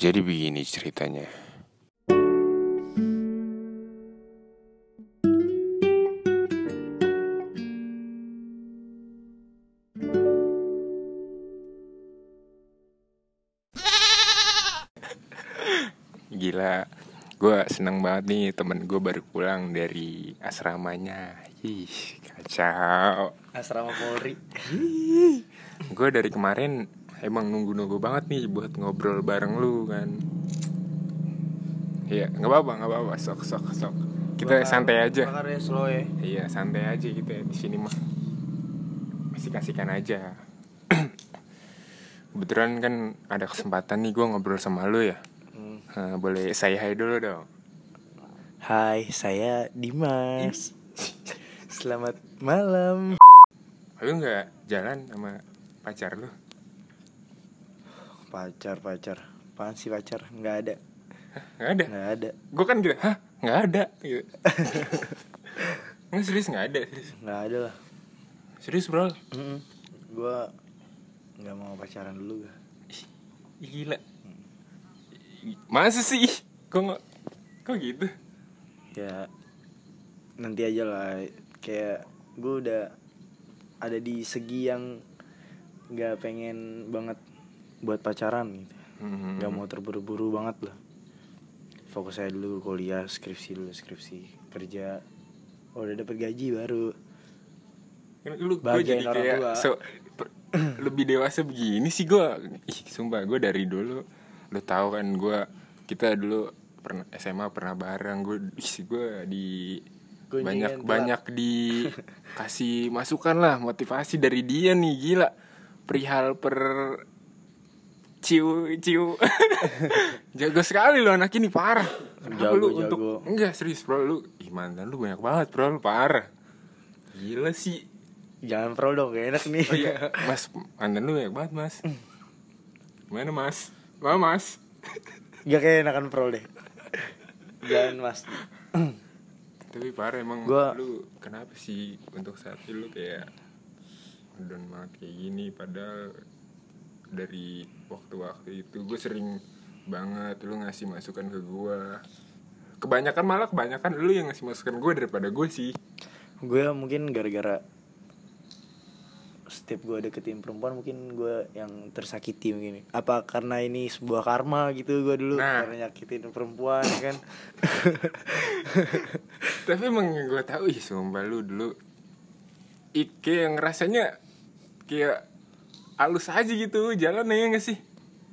Jadi begini ceritanya. Gila, gue seneng banget nih temen gue baru pulang dari asramanya. Ih, kacau. Asrama Polri. Gue dari kemarin emang nunggu-nunggu banget nih buat ngobrol bareng lu kan. Iya, nggak apa-apa, nggak apa-apa. Sok, sok, sok. Kita santai aja. Bakar ya slow ya. Iya, santai aja kita di sini mah. Asik-asikan aja. Kebetulan kan ada kesempatan nih gue ngobrol sama lu ya. Hmm. Nah, boleh saya hai dulu dong. Hai, saya Dimas. Selamat malam. Lu nggak jalan sama pacar lu? Pacar, pacar. Apaan sih pacar? Nggak ada. Nggak ada. Nggak ada. Gue kan gitu, hah nggak ada. Gitu. Nggak serius nggak ada. Serius, Nggak ada lah. serius bro. Mm-mm. Gua nggak mau pacaran dulu gak. Gila. Masa sih? Kok nggak? Kok gitu? Ya nanti aja lah. Kayak gue udah ada di segi yang nggak pengen banget buat pacaran gitu. Hmm. nggak mau terburu-buru banget lah fokus saya dulu kuliah skripsi dulu skripsi kerja oh, udah dapat gaji baru Lu Bagian jadi orang kayak tua. so, per- lebih dewasa begini sih gue. Ih, sumpah gue dari dulu lu tahu kan gue kita dulu pernah SMA pernah bareng gue gue di banyak telat. banyak dikasih masukan lah motivasi dari dia nih gila perihal per ciu ciu. Jago sekali lo anak ini parah. Kenapa Jago, lu jago. untuk enggak serius bro. Lu ih mantan lu banyak banget bro. Lu parah. Gila sih. Jangan pro dong gak enak nih. Oh iya mas. Mantan lu banyak banget mas. Gimana mas? Mana mas? Gak kayak enakan pro deh. Jangan mas. Tapi parah emang Gua- lu kenapa sih untuk saat ini lu kayak down banget kayak gini padahal dari waktu-waktu itu gue sering banget lu ngasih masukan ke gue kebanyakan malah kebanyakan lu yang ngasih masukan gue daripada gue sih. Gue mungkin gara-gara setiap gue deketin perempuan mungkin gue yang tersakiti mungkin. Apa karena ini sebuah karma gitu gue dulu Nah. karena nyakitin perempuan ya kan? Tapi emang yang gue tahu ih sumpah lu dulu. Ik kayak ngerasanya kayak halus aja gitu jalan ya gak sih?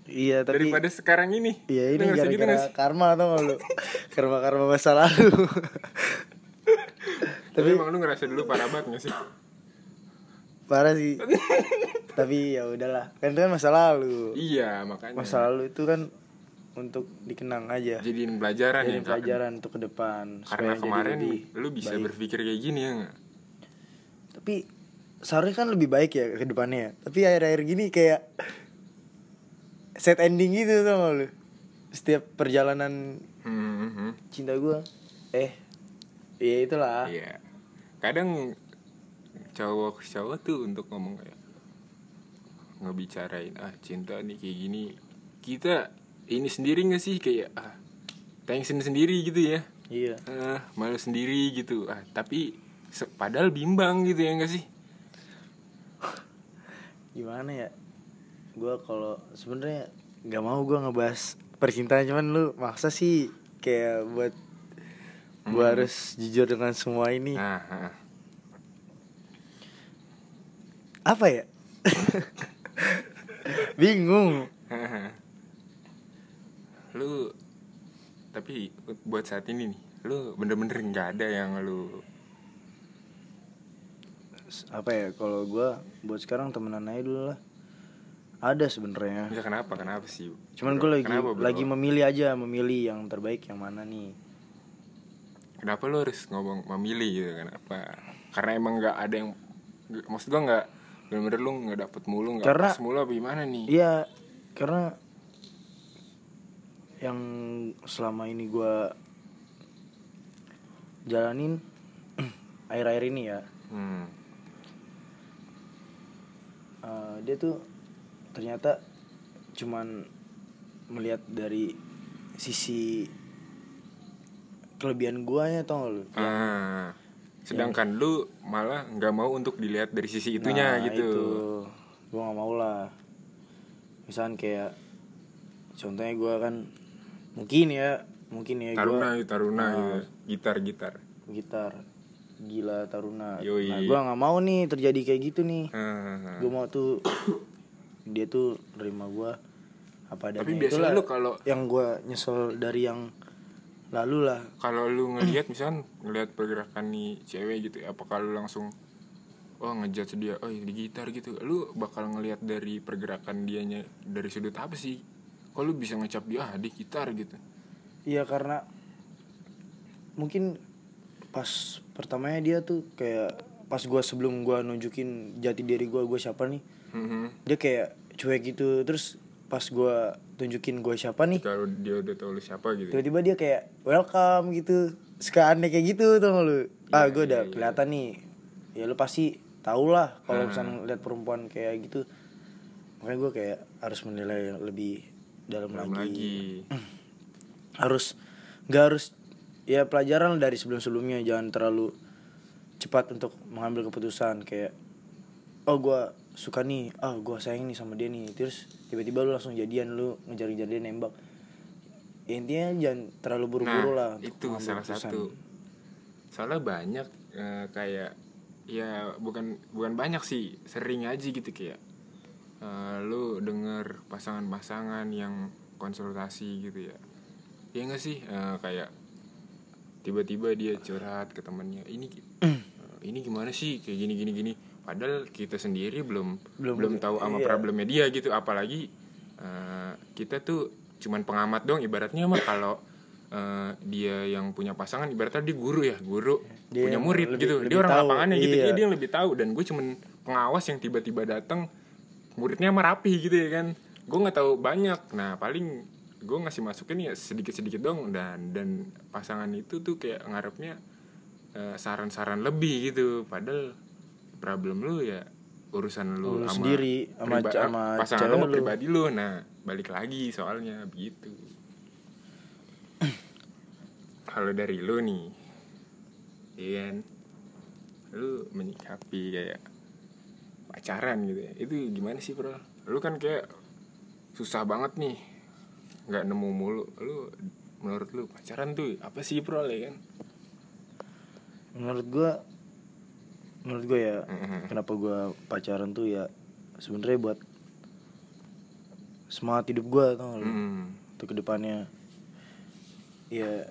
Iya tapi daripada sekarang ini. Iya ini gitu gara-gara sih? karma tau gak lu? Karma karma masa lalu. Tapi emang lu ngerasa dulu parah banget gak sih? Parah sih. Tapi ya udahlah Kan itu kan masa lalu. Iya makanya. Masa lalu itu kan Untuk dikenang aja. Jadiin pelajaran Jadi ya Kak? pelajaran untuk ke depan karena jadi kemarin lu bisa baik. berpikir kayak gini ya nggak? Tapi Seharusnya kan lebih baik ya ke depannya. Ya. Tapi akhir-akhir gini kayak Set ending gitu gak lu? Setiap perjalanan Hmm, hmm. cinta gue Eh Ya itulah. Iya. Kadang cowok cowok tuh untuk ngomong kayak ngebicarain ah cinta nih kayak gini. Kita ini sendiri gak sih? Kayak ah tension sendiri gitu ya. Iya. Ah malu sendiri gitu. Ah tapi padahal bimbang gitu ya gak sih gimana ya gue kalau sebenarnya nggak mau gue ngebahas percintaan cuman lu maksa sih kayak buat gue Hmm. harus jujur dengan semua ini nah ah. apa ya bingung lu tapi buat saat ini nih lu bener-bener nggak ada yang lu apa ya kalau gue buat sekarang temenan aja dulu lah. Ada sebenarnya. Enggak kenapa? Kenapa sih? Cuman gue lagi kenapa, bro? lagi memilih aja memilih yang terbaik yang mana nih. Kenapa lu harus ngomong memilih gitu? Kenapa? Karena emang nggak ada yang maksud gua nggak bener-bener lu nggak dapet mulu nggak Karena- pas mulu apa gimana nih? Iya, karena yang selama ini gua jalanin akhir-akhir ini ya, hmm. Eh, dia tuh ternyata cuman melihat dari sisi kelebihan guanya tau gak lu ah sedangkan lu malah nggak mau untuk dilihat dari sisi itunya Nah, gitu itu. gue nggak mau lah misalkan kayak contohnya gue kan mungkin ya mungkin ya taruna gue taruna Nah. gitu. gitar gitar gitar gila taruna. Yoi. nah gue nggak mau nih terjadi kayak gitu nih. Gue mau tuh dia tuh nerima gue apa adanya. Tapi biasanya Itulah lu kalau- yang gue nyesel dari yang lalu lah. Kalau lu ngelihat misalkan ngelihat pergerakan nih cewek gitu apakah lu langsung oh ngejudge dia oh di gitar gitu. Lu bakal ngelihat dari pergerakan dianya dari sudut apa sih? Kok lu bisa ngecap dia ah di gitar gitu. Iya karena mungkin pas pertamanya dia tuh kayak pas gue sebelum gue nunjukin jati diri gue gue siapa nih Mhm. dia kayak cuek gitu terus pas gue tunjukin gue siapa nih kalau dia udah tahu lu siapa gitu tiba-tiba dia kayak welcome gitu suka aneh kayak gitu tuh lu ah Iya, gue udah iya, iya. kelihatan nih ya lu pasti tau lah kalau Hmm. misalnya lihat perempuan kayak gitu makanya gue kayak harus menilai lebih dalam, Belum lagi. lagi harus nggak harus ya pelajaran dari sebelum sebelumnya jangan terlalu cepat untuk mengambil keputusan. Kayak oh gue suka nih. Ah gue sayang nih sama dia nih. Terus tiba-tiba lu langsung jadian lu ngejar-ngejar dia nembak. Ya, intinya jangan terlalu buru-buru lah nah untuk itu salah keputusan. satu. Soalnya banyak eh, kayak ya bukan bukan banyak sih sering aja gitu kayak eh, lu denger pasangan-pasangan yang konsultasi gitu ya. Ya nggak sih? Eh, kayak tiba-tiba dia curhat ke temennya ini ini gimana sih? Kayak gini gini gini. Padahal kita sendiri belum Belum- belum, tahu sama iya. problemnya dia gitu. Apalagi eh, kita tuh cuman pengamat dong ibaratnya mah kalau eh, dia yang punya pasangan ibaratnya dia guru ya guru Dia punya murid lebih- gitu. Lebih dia orang tahu, lapangannya gitu. iya. Iya, dia yang lebih tahu. Dan gue cuman pengawas yang tiba-tiba datang muridnya mah rapi gitu ya kan. Gue nggak tahu banyak. Nah paling gue ngasih masukin ya sedikit-sedikit dong dan dan pasangan itu tuh kayak ngarepnya eh, saran-saran lebih gitu. Padahal problem lu ya urusan lu, Lu sama sendiri, sama sama pasangan lu sama lu. pribadi lu. Nah balik lagi soalnya begitu. Kalau dari lu nih Ian lu menyikapi kayak pacaran gitu ya. Itu gimana sih bro? Lu kan kayak susah banget nih nggak nemu mulu lu menurut lu pacaran tuh apa sih bro ya kan menurut gue menurut gue ya Mhm. kenapa gue pacaran tuh ya sebenarnya buat semangat hidup gue tau lu Hmm. untuk ke depannya ya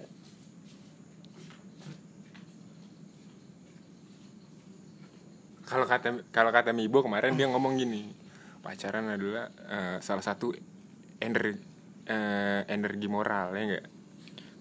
kalau kata kalau kata Mibo kemarin dia ngomong gini pacaran adalah eh, salah satu energi energi moral ya enggak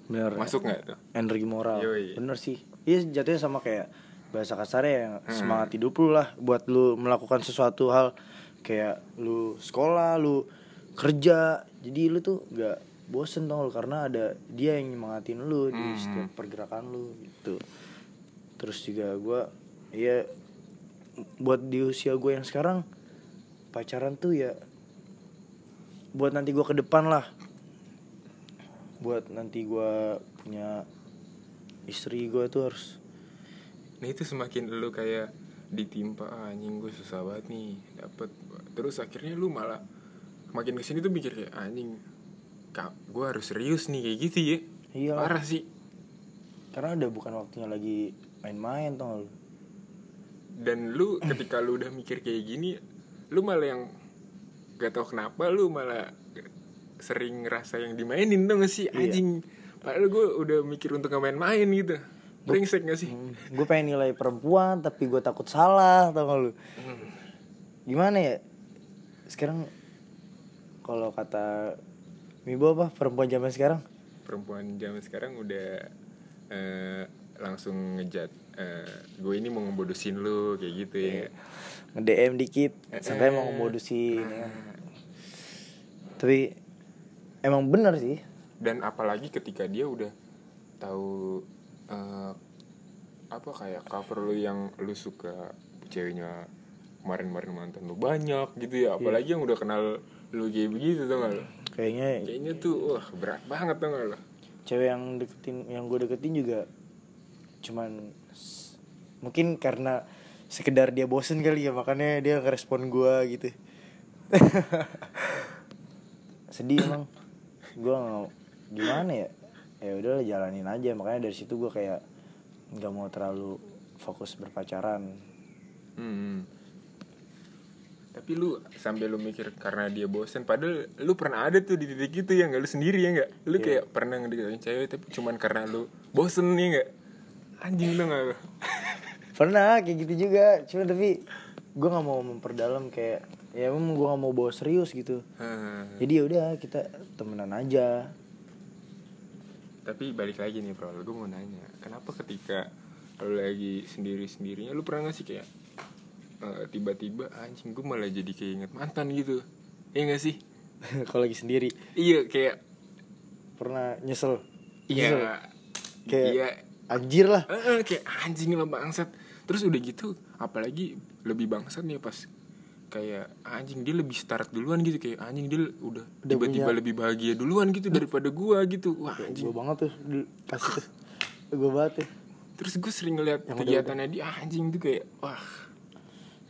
bener. Masuk nggak tuh? Energi moral. Yoi. bener sih. Iya jatuhnya sama kayak bahasa kasarnya ya semangat hidup lu lah buat lu melakukan sesuatu hal kayak lu sekolah lu kerja. Jadi lu tuh gak bosen dong karena ada dia yang nyemangatin lu di Hmm. setiap pergerakan lu gitu. Terus juga gua ya buat di usia gue yang sekarang pacaran tuh ya buat nanti gua ke depan lah. Buat nanti gua punya istri gue tuh harus nah itu semakin lu kayak ditimpa "Ah, anjing gue susah banget nih dapet. Terus akhirnya lu malah makin ke sini tuh mikir kayak anjing kak gue harus serius nih kayak gitu ya. Iya. Parah sih. Karena udah bukan waktunya lagi main-main tau lu? Dan lu ketika lu udah mikir kayak gini lu malah yang gak tau kenapa lu malah sering ngerasa yang dimainin tuh gak sih? Iya. anjing. Padahal gue udah mikir untuk gak main-main gitu. Brengsek gak sih? Gue pengen nilai perempuan tapi gue takut salah tau gak lu? Gimana ya? Sekarang kalau kata Mibo apa? Perempuan zaman sekarang? Perempuan zaman sekarang udah eh, langsung ngejat gue ini mau ngebodosin lu kayak gitu ya. nge-DM dikit Eh, sampai eh. mau ngemodusin ya. Tapi emang bener sih. Dan apalagi ketika dia udah tahu eh, apa kayak cover lu yang lu suka ceweknya kemarin-kemarin mantan lu banyak gitu ya. Apalagi yang udah kenal lu kayak begitu tau gak lo kayaknya kayaknya tuh wah berat banget tau gak lo cewek yang deketin yang gue deketin juga cuman mungkin karena sekedar dia bosen kali ya makanya dia ngerespon gue gitu sedih emang gue nggak gimana ya ya udah jalanin aja makanya dari situ gue kayak nggak mau terlalu fokus berpacaran Hmm. Tapi lu sampai lu mikir karena dia bosen padahal lu pernah ada tuh di titik itu ya nggak lu sendiri ya nggak? Lu Iya. kayak pernah ngedeketin cewek tapi cuman karena lu bosen nih nggak? Anjing lu nggak lu? pernah kayak gitu juga cuma tapi gue nggak mau memperdalam kayak ya emang gue nggak mau bawa serius gitu Hah. jadi ya udah kita temenan aja Tapi balik lagi nih bro, gue mau nanya, kenapa ketika lu lagi sendiri sendirinya lu pernah gak sih kayak eh, tiba-tiba anjing gue malah jadi kayak inget mantan gitu? Iya gak sih? kalau lagi sendiri Iya kayak pernah nyesel Nyesel. iya kayak iya anjir lah. Eh, eh, kayak anjing lah bangsat. Terus udah gitu apalagi lebih bangsat nih pas kayak anjing dia lebih start duluan gitu. Kayak anjing dia udah tiba-tiba lebih bahagia duluan gitu daripada gua gitu. Wah anjing. gue banget tuh pas gue banget tuh. Terus gue sering ngeliat Yang kegiatannya dia anjing tuh kayak wah.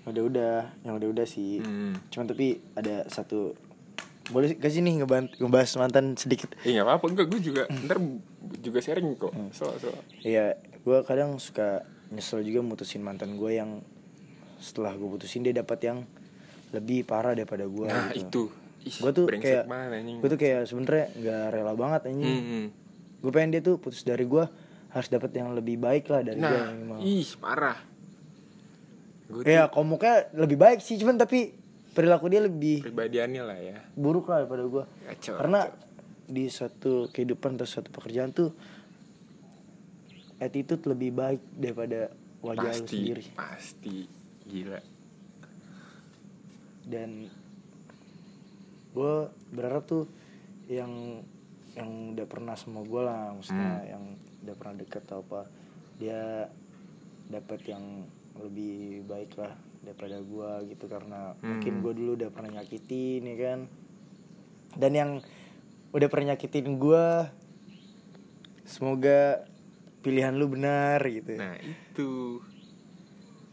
Yang udah udah yang udah udah sih. Hmm. cuman tapi ada satu boleh gak sih nih ngebahas, mantan sedikit? Eh nggak apa-apa. Enggak gue juga ntar juga sharing kok Hmm. so so Iya, gue kadang suka nyesel juga mutusin mantan gue yang setelah gue putusin dia dapat yang lebih parah daripada gue. nah gitu. itu Gue tuh kayak, gue tuh kayak sebenernya nggak rela banget anjing. Hmm, hmm. Gue pengen dia tuh putus dari gue harus dapat yang lebih baik lah dari gue nah minimal. ih parah gue Ya komuknya lebih baik sih, cuman tapi perilaku dia lebih pribadiannya lah ya buruk lah daripada gue. Kacau, Karena di suatu kehidupan atau suatu pekerjaan tuh attitude lebih baik daripada wajah lu pasti sendiri. pasti gila dan gue berharap tuh yang yang udah pernah sama gue lah maksudnya Hmm. yang udah pernah deket atau apa dia dapat yang lebih baik lah daripada gue gitu karena Hmm. mungkin gue dulu udah pernah nyakitin ya kan dan yang udah pernah nyakitin gue semoga pilihan lu benar gitu. Nah itu.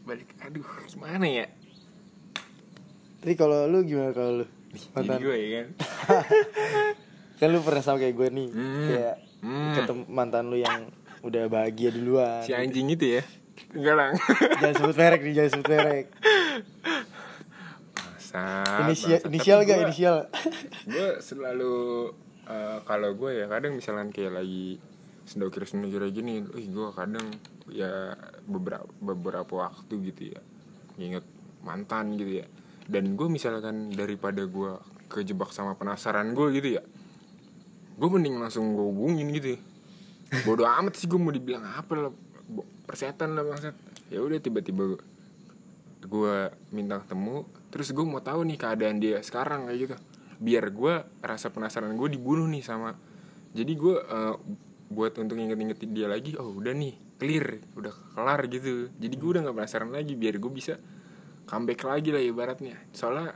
Balik aduh gimana ya? Tapi kalau lu gimana kalau lu? Mantan. gue ya kan? Kan lu pernah sama kayak gue nih. Hmm. kayak Hmm. ketemu mantan lu yang udah bahagia duluan. Si anjing itu ya? Enggak lah jangan sebut merek nih jangan sebut merek. Masa, inisial inisial gak gua- inisial gue selalu eh, kalau gue ya kadang misalkan kayak lagi sendokir sendokir gini, ih gue kadang ya beberapa beberapa waktu gitu ya inget mantan gitu ya. Dan gue misalkan daripada gue kejebak sama penasaran gue gitu ya gue mending langsung gue hubungin gitu ya. bodoh amat sih gue mau dibilang apa lah persetan lah bangsat ya udah tiba-tiba gue minta ketemu terus gue mau tahu nih keadaan dia sekarang kayak gitu biar gue rasa penasaran gue dibunuh nih sama jadi gue eh, buat untuk inget-ingetin dia lagi oh udah nih clear udah kelar gitu. Jadi gue udah nggak penasaran lagi biar gue bisa comeback lagi lah ibaratnya. Soalnya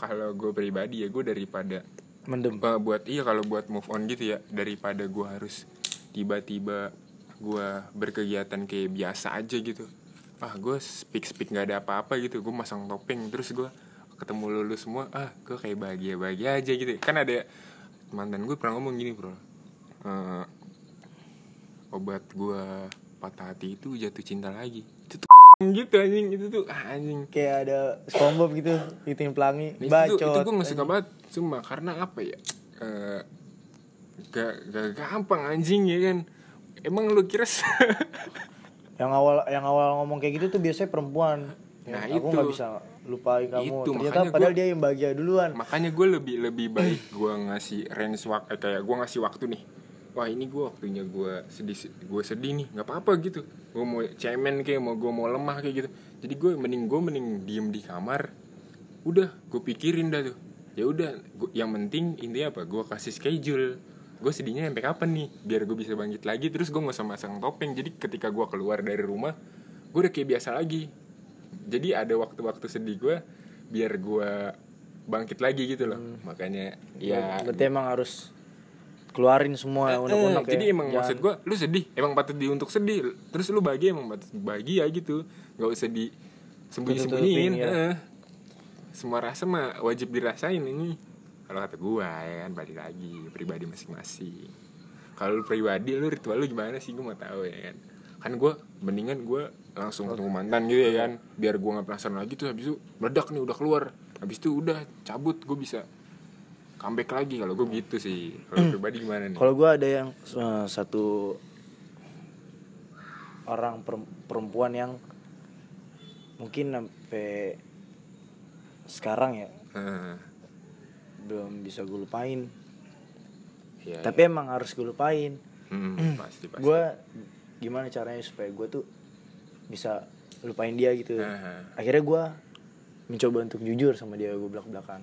kalau gue pribadi ya gue daripada mendem. Eh, buat iya kalau buat move on gitu ya daripada gue harus tiba-tiba gue berkegiatan kayak biasa aja gitu. Ah gue speak speak nggak ada apa-apa gitu gue masang topeng terus gue ketemu lulu semua ah gue kayak bahagia bahagia aja gitu kan ada mantan gue pernah ngomong gini bro. Eh, obat gue patah hati itu jatuh cinta lagi. Itu tuh gitu anjing. Itu tuh ah, anjing. Kayak ada SpongeBob gitu hitung pelangi. Nah, itu, bacot itu gue gak suka banget. Cuma karena apa ya? Eh, gak, gak gampang anjing ya kan? Emang lu kira se- yang awal yang awal ngomong kayak gitu tuh biasanya perempuan Nah, aku itu. bisa lupain kamu. Itu, ternyata makanya padahal gua- dia yang bahagia duluan. Makanya gue lebih lebih baik gue ngasih range waktu Kayak gue ngasih waktu nih. Wah ini gue waktunya gue sedih gue sedih nih. Nggak apa-apa gitu. Gue mau cemen kayak mau gue mau lemah kayak gitu. Jadi gue mending gue mending diem di kamar. Udah gue pikirin dah tuh. Ya udah yang penting intinya apa? Gue kasih schedule. Gue sedihnya sampai kapan nih? Biar gue bisa bangkit lagi. Terus gue nggak usah masang topeng. Jadi ketika gue keluar dari rumah gue udah kayak biasa lagi jadi ada waktu-waktu sedih gue biar gue bangkit lagi gitu loh. Makanya ya berarti emang harus keluarin semua Eh, unek-unek ya. jadi emang Jangan- maksud gue lu sedih emang patut di untuk sedih. Terus lu bahagia emang patut bahagia gitu. Nggak usah di sembunyi sembunyiin Tutupin, ya. semua rasa mah wajib dirasain ini. Kalau kata gua ya kan balik lagi pribadi masing-masing. Kalau lu pribadi lu ritual lu gimana sih? Gua mau tahu ya kan. Kan gua mendingan gua langsung ketemu mantan gitu ya kan. Biar gua nggak penasaran lagi tuh habis itu meledak nih udah keluar. Habis itu udah cabut gua bisa comeback lagi. Kalau gua gitu sih. Kalau pribadi gimana nih? Kalau gue ada yang eh, satu orang perem- perempuan yang mungkin sampai sekarang ya belum bisa gue lupain. Iya, Tapi emang harus gue lupain. Hmm, pasti pasti. Gue gimana caranya supaya gue tuh bisa lupain dia gitu. Heeh. Akhirnya gue mencoba untuk jujur sama dia gue belak belakan.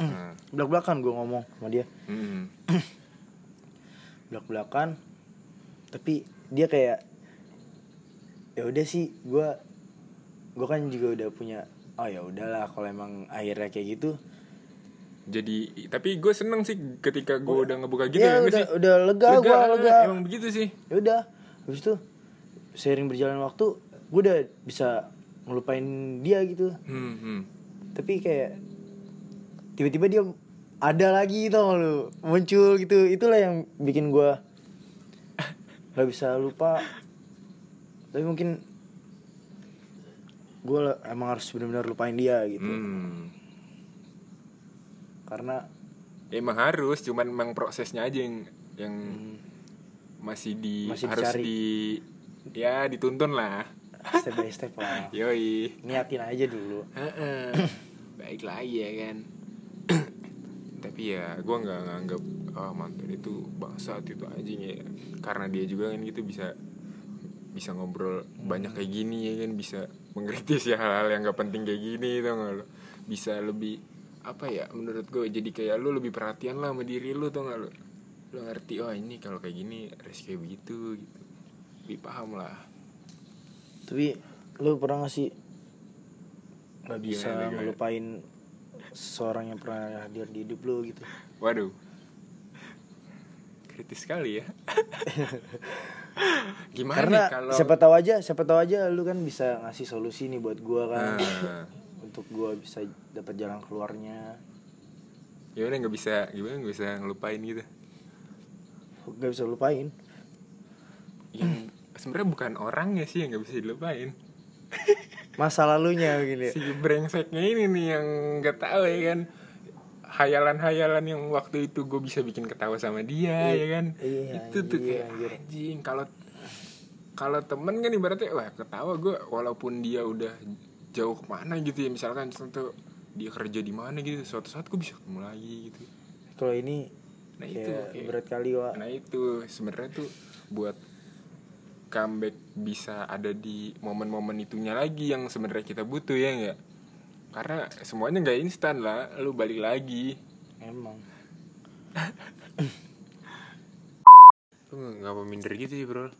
Heeh. Belak belakan gue ngomong sama dia. Hmm. belak belakan tapi dia kayak ya udah sih gue gue kan juga udah punya oh ya udahlah kalau emang akhirnya kayak gitu Jadi tapi gue seneng sih ketika gue udah ngebuka gitu ya ya, nggak udah sih? udah lega, gue lega Emang begitu sih. ya udah habis itu sering berjalan waktu gue udah bisa ngelupain dia gitu Hmm, hmm. tapi kayak tiba-tiba dia ada lagi tau lu muncul gitu itulah yang bikin gua nggak bisa lupa tapi mungkin gua emang harus benar-benar lupain dia gitu Hmm. karena Emang harus, cuman emang prosesnya aja yang yang masih di Masih harus dicari. di ya dituntun lah. Step by step lah Yoi. niatin aja dulu Heeh. Baik lagi ya kan. Tapi ya gue nggak nganggap oh mantan itu bangsat itu anjing ya. Karena dia juga kan gitu bisa bisa ngobrol banyak kayak gini ya kan bisa mengkritisi hal-hal yang gak penting kayak gini tau gak lo bisa lebih apa ya menurut gue jadi kayak lu lebih perhatian lah sama diri lu tau gak lo lu ngerti oh ini kalau kayak gini harus kayak begitu gitu lebih paham lah tapi lu pernah gak sih nggak bisa Gimana, ngelupain seseorang yang pernah hadir di hidup lu gitu Waduh. Kritis sekali ya. Gimana karena nih kalau siapa tahu aja siapa tahu aja lu kan bisa ngasih solusi nih buat gua kan Nah, untuk gua bisa dapat jalan keluarnya gimana nggak bisa gimana nggak bisa ngelupain gitu? gak bisa lupain Yang sebenarnya bukan orangnya sih yang nggak bisa dilupain. masa lalunya gini Si brengseknya ini nih yang nggak tahu ya kan. Hayalan-hayalan yang waktu itu gue bisa bikin ketawa sama dia Iya, ya kan. iya, itu tuh iya, kayak anjir. anjing kalau kalau temen kan ibaratnya wah ketawa gue walaupun dia udah jauh ke mana gitu ya misalkan contoh dia kerja di mana gitu suatu saat gue bisa ketemu lagi gitu kalau ini Nah, itu, kayak- berat kali wa nah itu sebenarnya tuh buat comeback bisa ada di momen-momen itunya lagi yang sebenarnya kita butuh ya nggak? Karena semuanya nggak instan lah lu balik lagi. Emang. Lu ngapa minder gitu sih bro?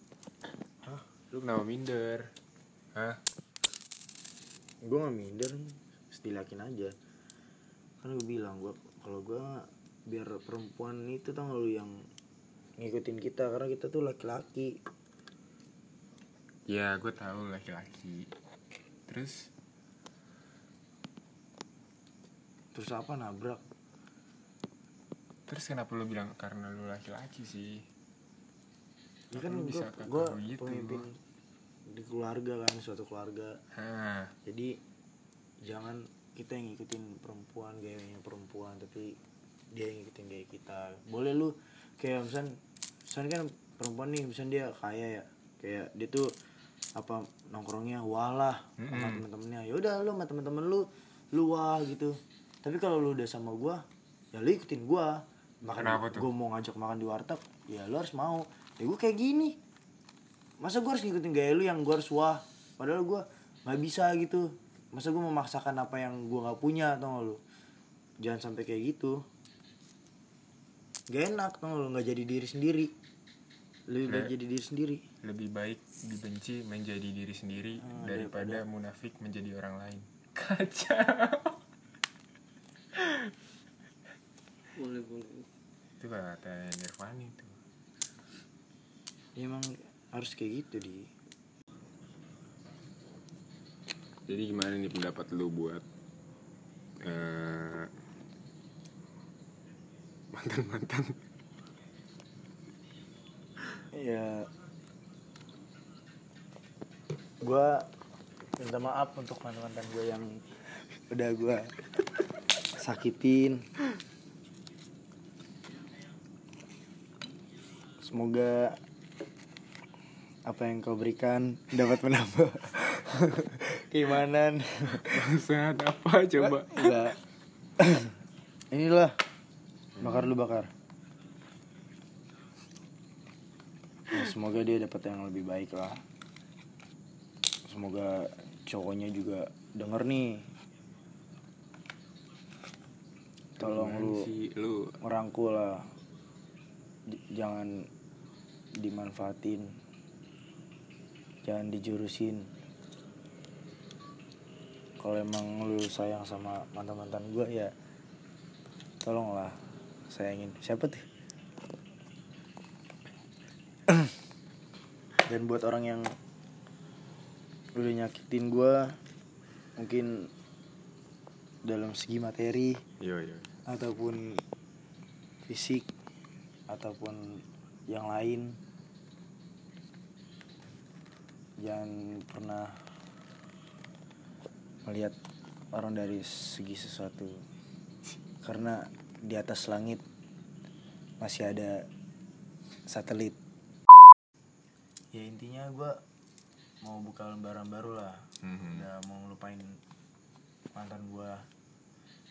Hah? lu kenapa minder? Hah? gue gak minder setilakin aja. Kan gue bilang gua kalau gue biar perempuan itu tau gak lu yang ngikutin kita karena kita tuh laki-laki Ya gue tahu laki-laki. Terus? Terus apa nabrak? Terus kenapa lu bilang karena lu laki-laki sih? Ya kan Lu bisa gue gitu. pemimpin di keluarga kan suatu keluarga. Hah. Jadi jangan kita yang ngikutin perempuan gayanya perempuan tapi dia yang ngikutin gaya kita. Boleh lu kayak misal misalnya kan perempuan nih misalnya dia kaya ya. Kayak dia tuh apa nongkrongnya wah lah sama Mm-mm. temen-temennya. Ya udah lu sama temen-temen lu lu wah gitu. Tapi kalau lu udah sama gua ya lu ikutin gua. Makan Kenapa tuh? gua mau ngajak makan di warteg ya lu harus mau. Ya gua kayak gini. Masa gua harus ngikutin gaya lu yang gua harus wah? Padahal gua nggak bisa gitu. Masa gua memaksakan apa yang gua nggak punya tau gak lu? Jangan sampai kayak gitu. Gak enak tau gak lu? Nggak jadi diri sendiri. Baik Nah. jadi diri sendiri Lebih baik dibenci menjadi diri sendiri Daripada munafik menjadi orang lain. Kacau. Boleh boleh. Itu kata Nirvani itu. Ya, emang harus kayak gitu di. Jadi gimana nih pendapat lu buat eh, mantan mantan ya gua minta maaf untuk mantan-mantan gue yang udah gua sakitin. Semoga apa yang kau berikan dapat menambah keimanan. Bangsat apa coba? Enggak. Inilah bakar lu bakar. Ya, semoga dia dapat yang lebih baik lah semoga cowoknya juga denger nih. Tolong lu lu. merangkul lah. J- jangan dimanfaatin. Jangan dijurusin. Kalau emang lu sayang sama mantan mantan gue ya tolonglah sayangin. Siapa tuh? Dan buat orang yang udah nyakitin gue mungkin dalam segi materi yo yo ataupun fisik ataupun yang lain. Jangan pernah melihat orang dari segi sesuatu. Karena di atas langit masih ada satelit. Ya intinya gue mau buka lembaran baru lah. Mhm. udah mau ngelupain mantan gue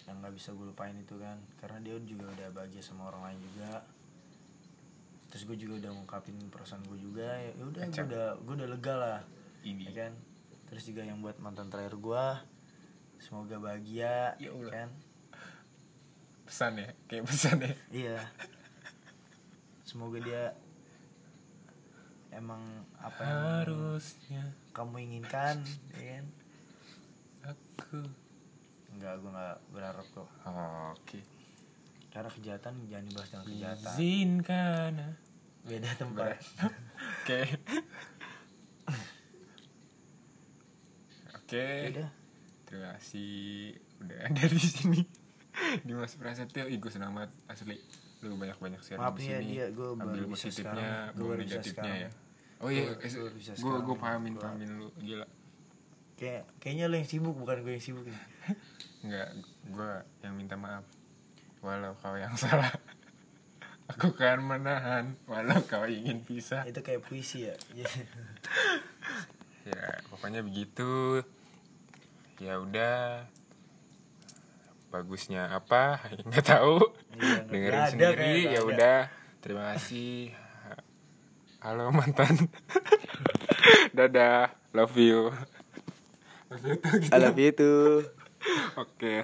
yang nggak bisa gue lupain itu kan. Karena dia juga udah bahagia sama orang lain juga. Terus gue juga udah ngungkapin perasaan gue juga. Ya udah gue udah gue udah lega lah Ini. ya kan? Terus juga yang buat mantan terakhir gue semoga bahagia Ya Allah. kan? Pesan ya kayak pesan ya. Iya. Semoga dia emang apa yang harusnya. kamu inginkan ya kan aku. Enggak gue nggak berharap kok. Oke. Karena kejahatan jangan dibahas dengan kejahatan. Izinkan. Beda tempat. Oke. Oke. Terima kasih. Udah ada di sini. Dimas Prasetyo Ih gue senang banget asli lu banyak banyak share Maaf di ya, sini. dia, baru ambil positifnya baru bisa negatifnya sekarang. ya oh iya gue gue pahamin Gua- pahamin lu gila. Kayak kayaknya lo yang sibuk bukan gue yang sibuk Enggak, gue yang minta maaf. Walau kau yang salah. Aku kan menahan Walau kau ingin pisah. Itu kayak puisi ya. Ya pokoknya begitu. Ya udah. Bagusnya apa? Nggak tahu. Iya, Dengerin ada, sendiri ya udah. Terima kasih Halo mantan. Dadah Love you. Love you tuh gitu. I love you too. Oke